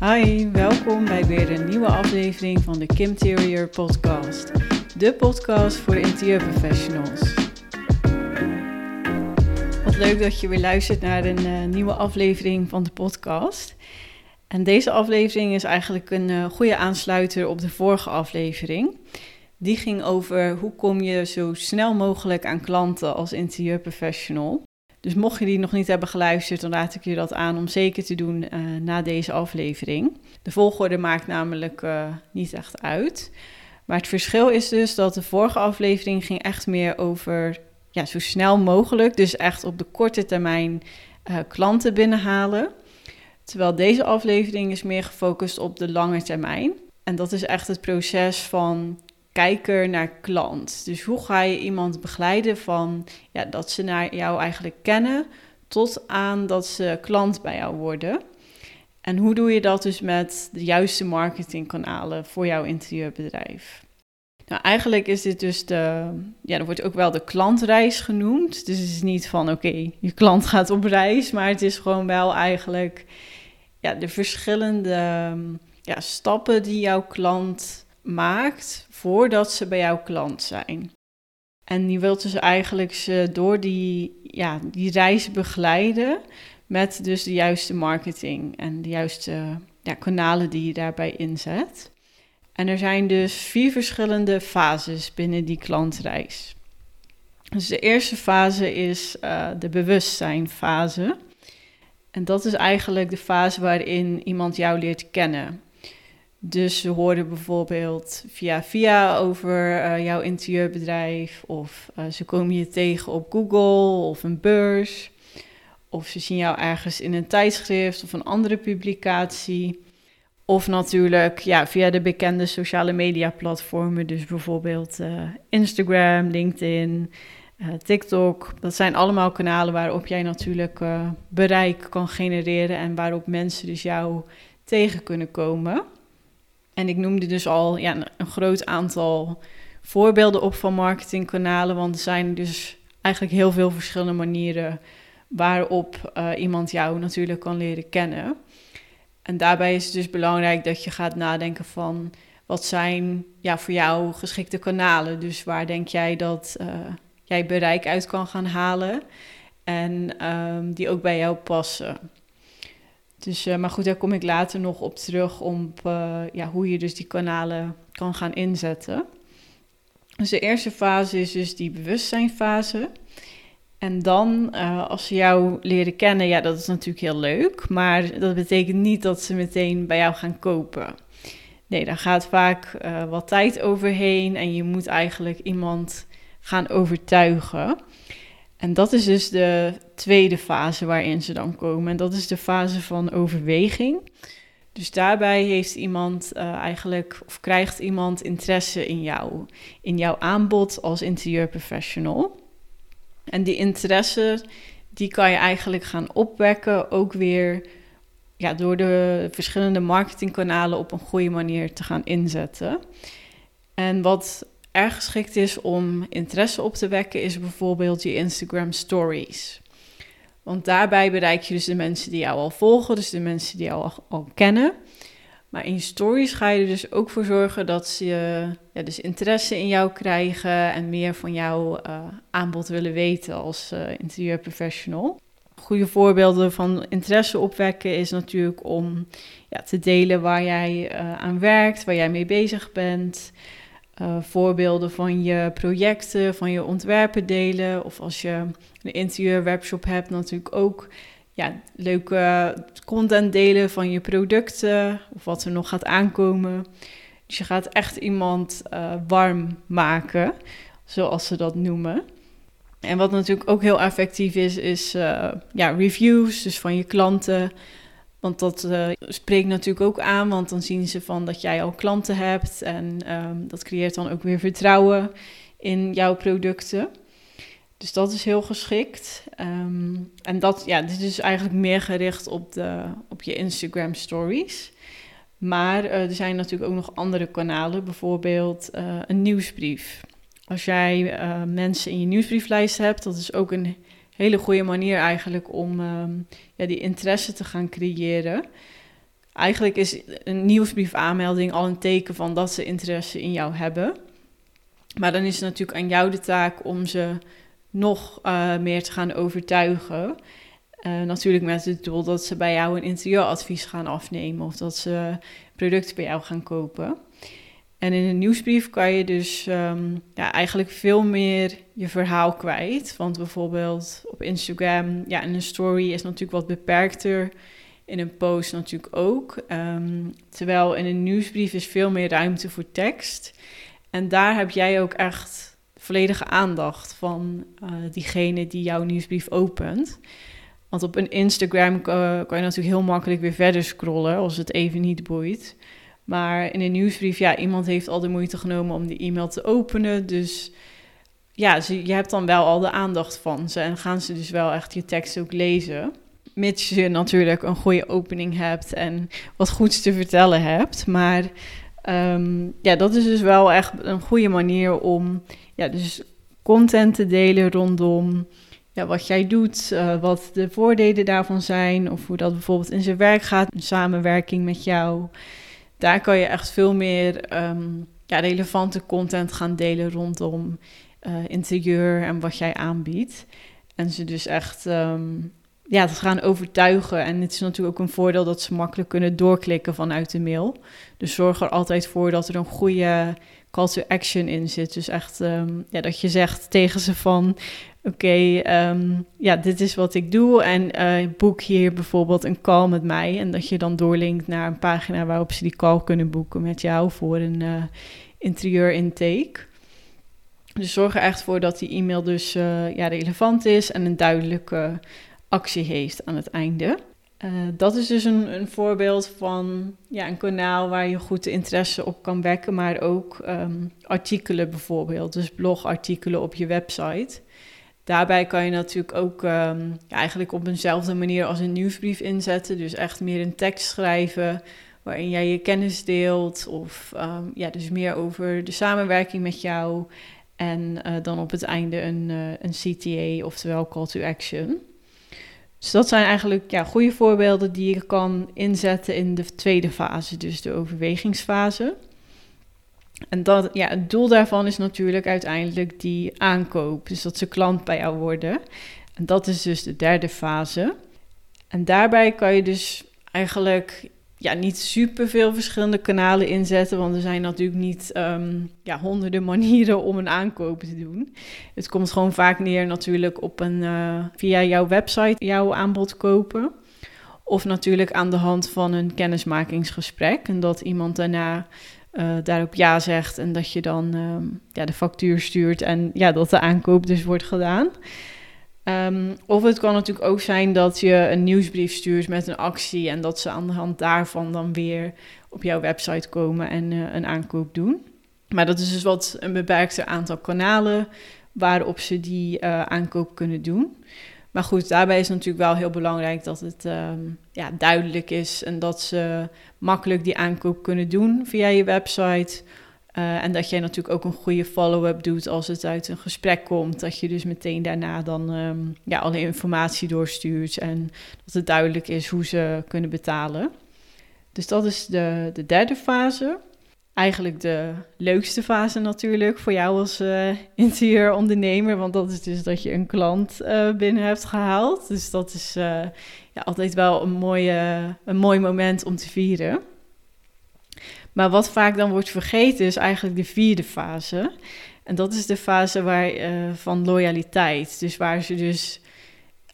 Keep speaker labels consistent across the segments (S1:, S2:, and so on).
S1: Hi, welkom bij weer een nieuwe aflevering van de Kim Interior Podcast. De podcast voor interieur-professionals. Wat leuk dat je weer luistert naar een uh, nieuwe aflevering van de podcast. En deze aflevering is eigenlijk een uh, goede aansluiter op de vorige aflevering. Die ging over hoe kom je zo snel mogelijk aan klanten als interieurprofessional. Dus mocht je die nog niet hebben geluisterd, dan raad ik je dat aan om zeker te doen uh, na deze aflevering. De volgorde maakt namelijk uh, niet echt uit. Maar het verschil is dus dat de vorige aflevering ging echt meer over ja, zo snel mogelijk, dus echt op de korte termijn uh, klanten binnenhalen. Terwijl deze aflevering is meer gefocust op de lange termijn. En dat is echt het proces van kijker naar klant. Dus hoe ga je iemand begeleiden van ja, dat ze naar jou eigenlijk kennen tot aan dat ze klant bij jou worden. En hoe doe je dat dus met de juiste marketingkanalen voor jouw interieurbedrijf? Nou, eigenlijk is dit dus de, ja, er wordt ook wel de klantreis genoemd. Dus het is niet van oké, je klant gaat op reis, maar het is gewoon wel eigenlijk ja, de verschillende ja, stappen die jouw klant maakt voordat ze bij jouw klant zijn. En je wilt dus eigenlijk ze door die, ja, die reis begeleiden met dus de juiste marketing en de juiste ja, kanalen die je daarbij inzet. En er zijn dus vier verschillende fases binnen die klantreis. Dus de eerste fase is uh, de bewustzijnfase. En dat is eigenlijk de fase waarin iemand jou leert kennen. Dus ze hoorden bijvoorbeeld via via over uh, jouw interieurbedrijf, of uh, ze komen je tegen op Google of een beurs, of ze zien jou ergens in een tijdschrift of een andere publicatie. Of natuurlijk ja, via de bekende sociale media platformen, dus bijvoorbeeld uh, Instagram, LinkedIn, TikTok. Dat zijn allemaal kanalen waarop jij natuurlijk bereik kan genereren en waarop mensen dus jou tegen kunnen komen. En ik noemde dus al ja, een groot aantal voorbeelden op van marketingkanalen, want er zijn dus eigenlijk heel veel verschillende manieren waarop uh, iemand jou natuurlijk kan leren kennen. En daarbij is het dus belangrijk dat je gaat nadenken van wat zijn ja, voor jou geschikte kanalen. Dus waar denk jij dat uh, jij bereik uit kan gaan halen en um, die ook bij jou passen. Dus, uh, maar goed, daar kom ik later nog op terug om uh, ja, hoe je dus die kanalen kan gaan inzetten. Dus de eerste fase is dus die bewustzijnfase. En dan, uh, als ze jou leren kennen, ja, dat is natuurlijk heel leuk. Maar dat betekent niet dat ze meteen bij jou gaan kopen. Nee, daar gaat vaak wat tijd overheen en je moet eigenlijk iemand gaan overtuigen. En dat is dus de tweede fase waarin ze dan komen. En dat is de fase van overweging. Dus daarbij heeft iemand uh, eigenlijk, of krijgt iemand interesse in jou, in jouw aanbod als interieurprofessional. En die interesse, die kan je eigenlijk gaan opwekken, ook weer ja, door de verschillende marketingkanalen op een goede manier te gaan inzetten. En wat erg geschikt is om interesse op te wekken, is bijvoorbeeld je Instagram Stories. Want daarbij bereik je dus de mensen die jou al volgen, dus de mensen die jou al, kennen. Maar in stories ga je er dus ook voor zorgen dat ze ja, dus interesse in jou krijgen en meer van jouw uh, aanbod willen weten als uh, interieurprofessional. Goede voorbeelden van interesse opwekken is natuurlijk om ja, te delen waar jij uh, aan werkt, waar jij mee bezig bent. Uh, voorbeelden van je projecten, van je ontwerpen delen. Of als je een interieurwebshop hebt, natuurlijk ook ja, leuke content delen van je producten of wat er nog gaat aankomen. Dus je gaat echt iemand uh, warm maken, zoals ze dat noemen. En wat natuurlijk ook heel effectief is, is uh, ja, reviews, dus van je klanten. Want dat uh, spreekt natuurlijk ook aan, want dan zien ze van dat jij al klanten hebt. En um, dat creëert dan ook weer vertrouwen in jouw producten. Dus dat is heel geschikt. Um, en dat, ja, dit is eigenlijk meer gericht op, de, op je Instagram stories. Maar uh, er zijn natuurlijk ook nog andere kanalen, bijvoorbeeld uh, een nieuwsbrief. Als jij mensen in je nieuwsbrieflijst hebt, dat is ook een hele goede manier eigenlijk om um, ja, die interesse te gaan creëren. eigenlijk is een nieuwsbrief aanmelding al een teken van dat ze interesse in jou hebben. Maar dan is het natuurlijk aan jou de taak om ze nog uh, meer te gaan overtuigen. Uh, natuurlijk met het doel dat ze bij jou een interieuradvies gaan afnemen of dat ze producten bij jou gaan kopen. En in een nieuwsbrief kan je dus um, ja, eigenlijk veel meer je verhaal kwijt. Want bijvoorbeeld op Instagram, ja, in een story is natuurlijk wat beperkter. In een post natuurlijk ook. Um, terwijl in een nieuwsbrief is veel meer ruimte voor tekst. En daar heb jij ook echt volledige aandacht van uh, diegene die jouw nieuwsbrief opent. Want op een Instagram uh, kan je natuurlijk heel makkelijk weer verder scrollen als het even niet boeit. Maar in een nieuwsbrief, ja, iemand heeft al de moeite genomen om die e-mail te openen. Dus ja, je hebt dan wel al de aandacht van ze en gaan ze dus wel echt je tekst ook lezen. Mits je natuurlijk een goede opening hebt en wat goeds te vertellen hebt. Maar um, ja, dat is dus wel echt een goede manier om ja, dus content te delen rondom ja, wat jij doet, uh, wat de voordelen daarvan zijn, of hoe dat bijvoorbeeld in zijn werk gaat, in samenwerking met jou. Daar kan je echt veel meer um, ja, relevante content gaan delen rondom uh, interieur en wat jij aanbiedt. En ze dus echt um, ja, te gaan overtuigen. En het is natuurlijk ook een voordeel dat ze makkelijk kunnen doorklikken vanuit de mail. Dus zorg er altijd voor dat er een goede call to action in zit. Dus echt um, ja, dat je zegt tegen ze van... Oké, um, ja, dit is wat ik doe en uh, boek hier bijvoorbeeld een call met mij. En dat je dan doorlinkt naar een pagina waarop ze die call kunnen boeken met jou voor een uh, interieur intake. Dus zorg er echt voor dat die e-mail dus uh, ja, relevant is en een duidelijke actie heeft aan het einde. Uh, dat is dus een, een, voorbeeld van ja, een kanaal waar je goed de interesse op kan wekken, maar ook um, artikelen bijvoorbeeld, dus blogartikelen op je website. Daarbij kan je natuurlijk ook um, ja, eigenlijk op eenzelfde manier als een nieuwsbrief inzetten, dus echt meer een tekst schrijven waarin jij je kennis deelt of um, ja, dus meer over de samenwerking met jou en uh, dan op het einde een, uh, een CTA, oftewel call to action. Dus dat zijn eigenlijk ja, goede voorbeelden die je kan inzetten in de tweede fase, dus de overwegingsfase. En dat, ja, het doel daarvan is natuurlijk uiteindelijk die aankoop, dus dat ze klant bij jou worden. En dat is dus de derde fase. En daarbij kan je dus eigenlijk ja, niet super veel verschillende kanalen inzetten. Want er zijn natuurlijk niet um, ja, honderden manieren om een aankoop te doen. Het komt gewoon vaak neer natuurlijk op een uh, via jouw website jouw aanbod kopen. Of natuurlijk aan de hand van een kennismakingsgesprek. En dat iemand daarna uh, daarop ja zegt. En dat je dan uh, ja, de factuur stuurt. En ja, dat de aankoop dus wordt gedaan. Um, of het kan natuurlijk ook zijn dat je een nieuwsbrief stuurt met een actie en dat ze aan de hand daarvan dan weer op jouw website komen en uh, een aankoop doen. Maar dat is dus wat een beperkter aantal kanalen waarop ze die uh, aankoop kunnen doen. Maar goed, daarbij is natuurlijk wel heel belangrijk dat het um, ja, duidelijk is en dat ze makkelijk die aankoop kunnen doen via je website. Uh, en dat jij natuurlijk ook een goede follow-up doet als het uit een gesprek komt. Dat je dus meteen daarna dan um, ja, alle informatie doorstuurt en dat het duidelijk is hoe ze kunnen betalen. Dus dat is de, de derde fase. Eigenlijk de leukste fase natuurlijk voor jou als uh, interieurondernemer. Want dat is dus dat je een klant uh, binnen hebt gehaald. Dus dat is ja, altijd wel een, mooie, een mooi moment om te vieren. Maar wat vaak dan wordt vergeten is eigenlijk de vierde fase. En dat is de fase waar, uh, van loyaliteit. Dus waar ze dus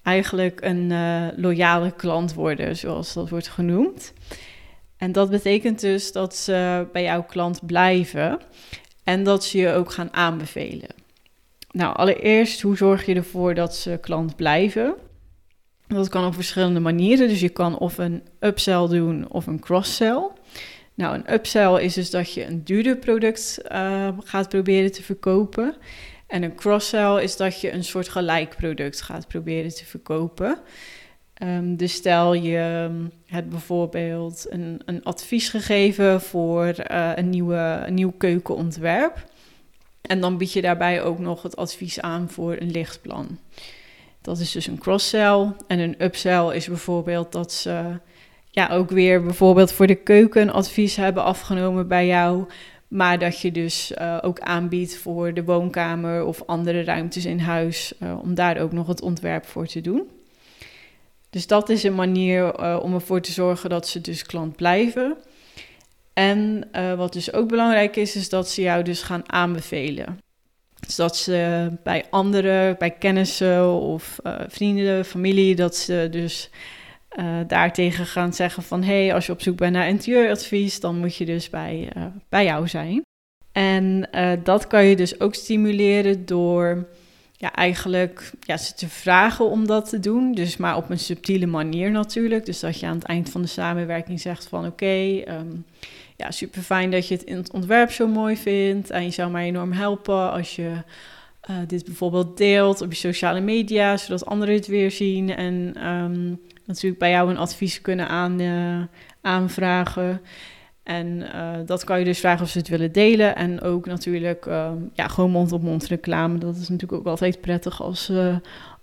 S1: eigenlijk een uh, loyale klant worden, zoals dat wordt genoemd. En dat betekent dus dat ze bij jouw klant blijven en dat ze je ook gaan aanbevelen. Nou, allereerst, hoe zorg je ervoor dat ze klant blijven? Dat kan op verschillende manieren. Dus je kan of een upsell doen of een cross-sell. Nou, een upsell is dus dat je een duurder product uh, gaat proberen te verkopen. En een cross-sell is dat je een soort gelijk product gaat proberen te verkopen. Um, dus stel je hebt bijvoorbeeld een, een advies gegeven voor uh, een, nieuwe, nieuw keukenontwerp. En dan bied je daarbij ook nog het advies aan voor een lichtplan. Dat is dus een cross-sell. En een upsell is bijvoorbeeld dat ze ja, ook weer bijvoorbeeld voor de keuken advies hebben afgenomen bij jou. Maar dat je dus uh, ook aanbiedt voor de woonkamer of andere ruimtes in huis, uh, om daar ook nog het ontwerp voor te doen. Dus dat is een manier uh, om ervoor te zorgen dat ze dus klant blijven. En wat dus ook belangrijk is, is dat ze jou dus gaan aanbevelen. Dus dat ze bij anderen, bij kennissen of vrienden, familie, dat ze dus uh, daartegen gaan zeggen van... hé, hey, als je op zoek bent naar interieuradvies... dan moet je dus bij, uh, bij jou zijn. En uh, dat kan je dus ook stimuleren door ja, eigenlijk ja, ze te vragen om dat te doen. Dus maar op een subtiele manier natuurlijk. Dus dat je aan het eind van de samenwerking zegt van... oké, um, ja, super fijn dat je het in het ontwerp zo mooi vindt... en je zou mij enorm helpen als je... Uh, dit bijvoorbeeld deelt op je sociale media, zodat anderen het weer zien. En um, natuurlijk bij jou een advies kunnen aan, uh, aanvragen. En uh, dat kan je dus vragen of ze het willen delen. En ook natuurlijk uh, ja, gewoon mond-op-mond -mond reclame. Dat is natuurlijk ook altijd prettig als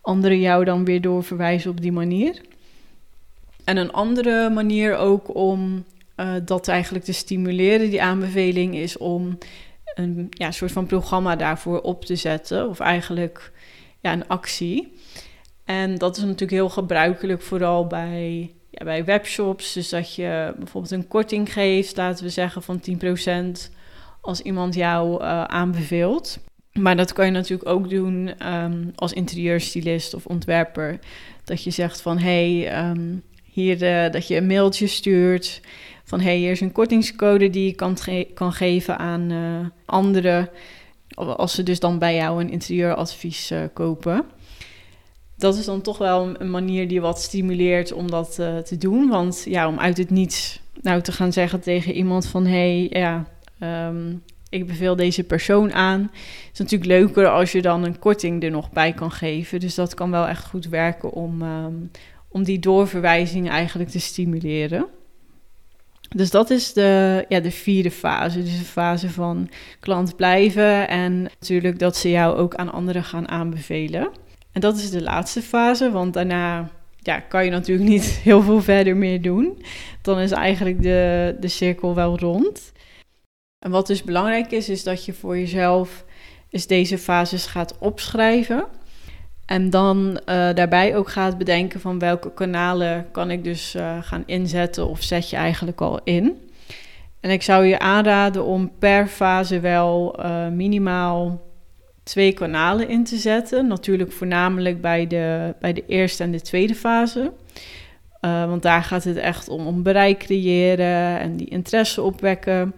S1: anderen jou dan weer doorverwijzen op die manier. En een andere manier ook om dat eigenlijk te stimuleren, die aanbeveling, is om een ja, soort van programma daarvoor op te zetten. Of eigenlijk ja, een actie. En dat is natuurlijk heel gebruikelijk, vooral bij, ja, bij webshops. Dus dat je bijvoorbeeld een korting geeft, laten we zeggen van 10% als iemand jou uh, aanbeveelt. Maar dat kan je natuurlijk ook doen um, als interieurstylist of ontwerper. Dat je zegt van hé, hey, um, hier uh, dat je een mailtje stuurt van hey, hier is een kortingscode die je kan, kan geven aan uh, anderen. Als ze dus dan bij jou een interieuradvies kopen dat is dan toch wel een manier die wat stimuleert om dat uh, te doen. Want ja, om uit het niets nou te gaan zeggen tegen iemand van... hey, ja, um, ik beveel deze persoon aan. is natuurlijk leuker als je dan een korting er nog bij kan geven. Dus dat kan wel echt goed werken om, um, om die doorverwijzing eigenlijk te stimuleren. Dus dat is de, ja, de vierde fase. Dus de fase van klant blijven en natuurlijk dat ze jou ook aan anderen gaan aanbevelen. En dat is de laatste fase, want daarna ja, kan je natuurlijk niet heel veel verder meer doen. Dan is eigenlijk de, de cirkel wel rond. En wat dus belangrijk is, is dat je voor jezelf is deze fases gaat opschrijven. En dan uh, daarbij ook gaat bedenken van welke kanalen kan ik dus uh, gaan inzetten of zet je eigenlijk al in. En ik zou je aanraden om per fase wel uh, minimaal twee kanalen in te zetten. Natuurlijk voornamelijk bij de, bij de eerste en de tweede fase. Want daar gaat het echt om, om bereik creëren en die interesse opwekken.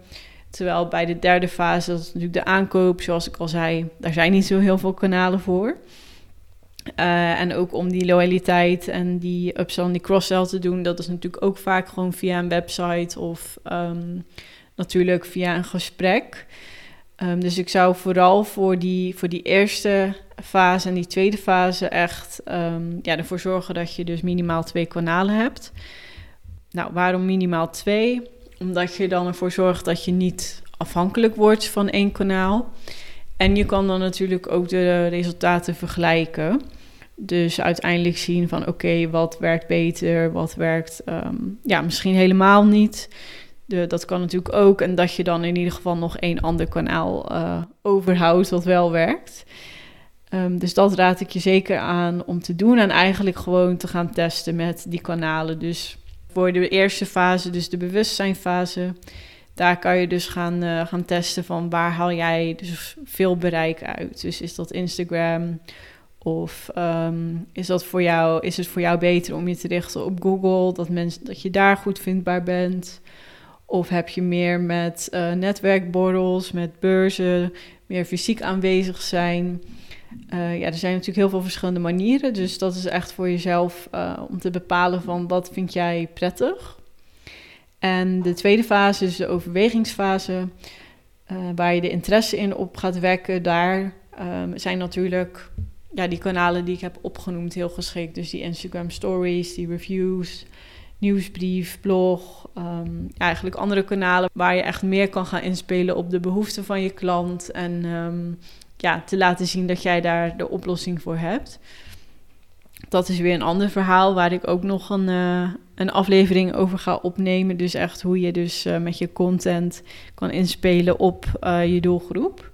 S1: Terwijl bij de derde fase, dat is natuurlijk de aankoop, zoals ik al zei, daar zijn niet zo heel veel kanalen voor. Uh, en ook om die loyaliteit en die upsell en die cross-sell te doen, dat is natuurlijk ook vaak gewoon via een website of um, natuurlijk via een gesprek. Um, dus ik zou vooral voor die, voor die eerste fase en die tweede fase echt um, ja, ervoor zorgen dat je dus minimaal twee kanalen hebt. Nou, waarom minimaal twee? Omdat je dan ervoor zorgt dat je niet afhankelijk wordt van één kanaal. En je kan dan natuurlijk ook de resultaten vergelijken. Dus uiteindelijk zien van oké, wat werkt beter, wat werkt um, ja, misschien helemaal niet. De, dat kan natuurlijk ook. En dat je dan in ieder geval nog één ander kanaal uh, overhoudt wat wel werkt. Um, dus dat raad ik je zeker aan om te doen. En eigenlijk gewoon te gaan testen met die kanalen. Dus voor de eerste fase, dus de bewustzijnfase. Daar kan je dus gaan, uh, gaan testen van waar haal jij dus veel bereik uit. Dus is dat Instagram of um, is, dat voor jou, is het voor jou beter om je te richten op Google, dat, mensen, dat je daar goed vindbaar bent? Of heb je meer met uh, netwerkborrels, met beurzen, meer fysiek aanwezig zijn? Uh, ja, er zijn natuurlijk heel veel verschillende manieren. Dus dat is echt voor jezelf om te bepalen van wat vind jij prettig. En de tweede fase is de overwegingsfase, waar je de interesse in op gaat wekken. Daar um, zijn natuurlijk ja, die kanalen die ik heb opgenoemd heel geschikt. Dus die Instagram stories, die reviews, nieuwsbrief, blog, um, eigenlijk andere kanalen waar je echt meer kan gaan inspelen op de behoeften van je klant en um, ja, te laten zien dat jij daar de oplossing voor hebt. Dat is weer een ander verhaal waar ik ook nog een, uh, een aflevering over ga opnemen. Dus echt hoe je dus eh, met je content kan inspelen op je doelgroep.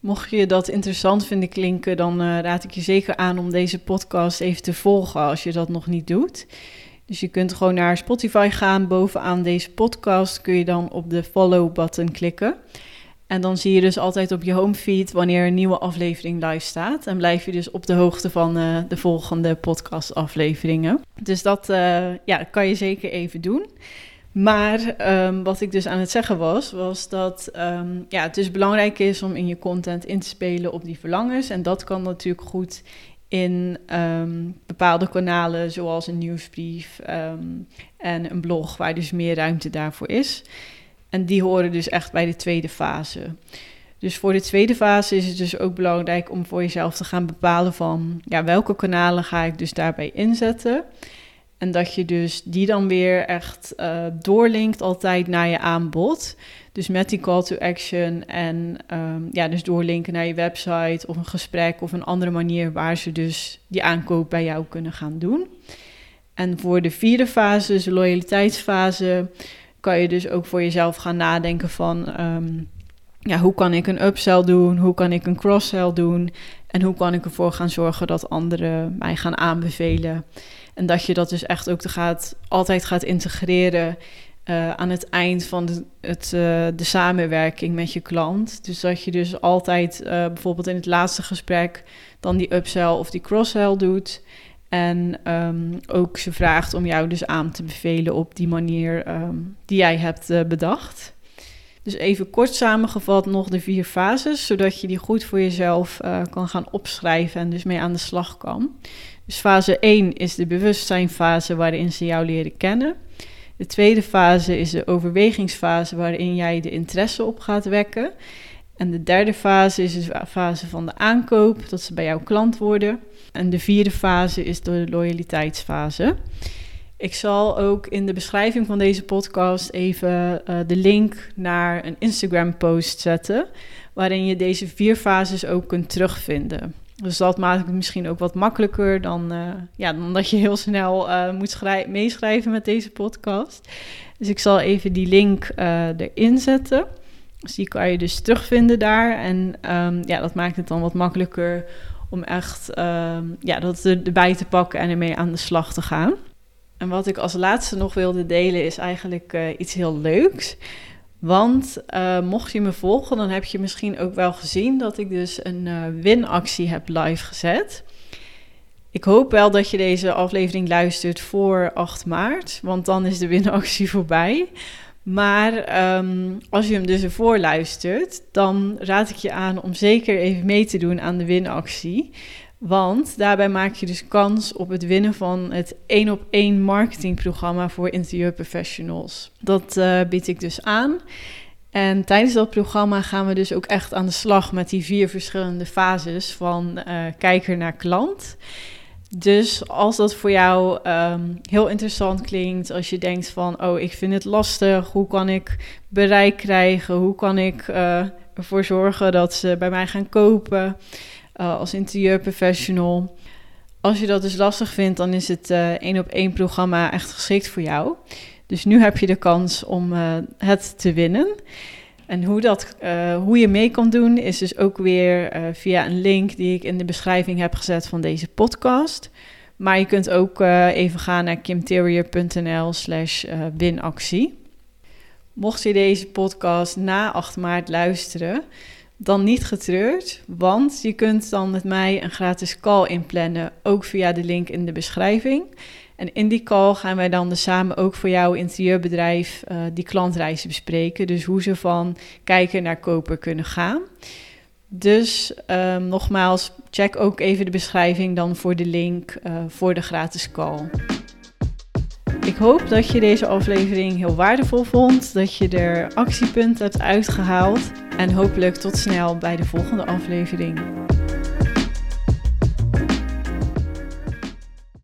S1: Mocht je dat interessant vinden klinken, dan raad ik je zeker aan om deze podcast even te volgen als je dat nog niet doet. Dus je kunt gewoon naar Spotify gaan. Bovenaan deze podcast kun je dan op de follow-button klikken. En dan zie je dus altijd op je homefeed wanneer een nieuwe aflevering live staat. En blijf je dus op de hoogte van uh, de volgende podcastafleveringen. Dus dat uh, ja, kan je zeker even doen. Maar um, wat ik dus aan het zeggen was, was dat um, ja, het dus belangrijk is om in je content in te spelen op die verlangens. En dat kan natuurlijk goed in um, bepaalde kanalen, zoals een nieuwsbrief en een blog, waar dus meer ruimte daarvoor is. En die horen dus echt bij de tweede fase. Dus voor de tweede fase is het dus ook belangrijk om voor jezelf te gaan bepalen van ja, welke kanalen ga ik dus daarbij inzetten. En dat je dus die dan weer echt uh, doorlinkt altijd naar je aanbod. Dus met die call to action en um, ja, dus doorlinken naar je website of een gesprek of een andere manier waar ze dus die aankoop bij jou kunnen gaan doen. En voor de vierde fase, dus de loyaliteitsfase, kan je dus ook voor jezelf gaan nadenken van... Ehm, ja, hoe kan ik een upsell doen? Hoe kan ik een cross-sell doen? En hoe kan ik ervoor gaan zorgen dat anderen mij gaan aanbevelen? En dat je dat dus echt ook gaat, altijd gaat integreren uh, aan het eind van de, het, uh, de samenwerking met je klant. Dus dat je dus altijd uh, bijvoorbeeld in het laatste gesprek dan die upsell of die cross-sell doet. En um, ook ze vraagt om jou dus aan te bevelen op die manier um, die jij hebt uh, bedacht. Dus even kort samengevat nog de vier fases, zodat je die goed voor jezelf uh, kan gaan opschrijven en dus mee aan de slag kan. Dus fase 1 is de bewustzijnfase waarin ze jou leren kennen. De tweede fase is de overwegingsfase waarin jij de interesse op gaat wekken. En de derde fase is de fase van de aankoop, dat ze bij jouw klant worden. En de vierde fase is de loyaliteitsfase. Ik zal ook in de beschrijving van deze podcast even uh, de link naar een Instagram-post zetten, waarin je deze vier fases ook kunt terugvinden. Dus dat maakt het misschien ook wat makkelijker dan, uh, ja, dan dat je heel snel uh, moet meeschrijven met deze podcast. Dus ik zal even die link erin zetten. Dus die kan je dus terugvinden daar. En um, ja, dat maakt het dan wat makkelijker om echt uh, ja, dat erbij te pakken en ermee aan de slag te gaan. En wat ik als laatste nog wilde delen is eigenlijk uh, iets heel leuks. Want uh, mocht je me volgen, dan heb je misschien ook wel gezien dat ik dus een uh, winactie heb live gezet. Ik hoop wel dat je deze aflevering luistert voor 8 maart, want dan is de winactie voorbij. Maar um, als je hem dus ervoor luistert, dan raad ik je aan om zeker even mee te doen aan de winactie. Want daarbij maak je dus kans op het winnen van het één op één marketingprogramma voor interieurprofessionals. Dat uh, bied ik dus aan. En tijdens dat programma gaan we dus ook echt aan de slag met die vier verschillende fases van uh, kijker naar klant. Dus als dat voor jou um, heel interessant klinkt, als je denkt van, oh, ik vind het lastig, hoe kan ik bereik krijgen, hoe kan ik uh, ervoor zorgen dat ze bij mij gaan kopen uh, als interieurprofessional. Als je dat dus lastig vindt, dan is het uh, één op één programma echt geschikt voor jou. Dus nu heb je de kans om het te winnen. En hoe, dat, uh, hoe je mee kan doen, is dus ook weer uh, via een link die ik in de beschrijving heb gezet van deze podcast. Maar je kunt ook uh, even gaan naar kimterior.nl slash winactie. Mocht je deze podcast na 8 maart luisteren, dan niet getreurd, want je kunt dan met mij een gratis call inplannen, ook via de link in de beschrijving. En in die call gaan wij dan dus samen ook voor jouw interieurbedrijf uh, die klantreizen bespreken. Dus hoe ze van kijken naar koper kunnen gaan. Dus um, nogmaals, check ook even de beschrijving dan voor de link uh, voor de gratis call. Ik hoop dat je deze aflevering heel waardevol vond, dat je er actiepunten hebt uitgehaald en hopelijk tot snel bij de volgende aflevering.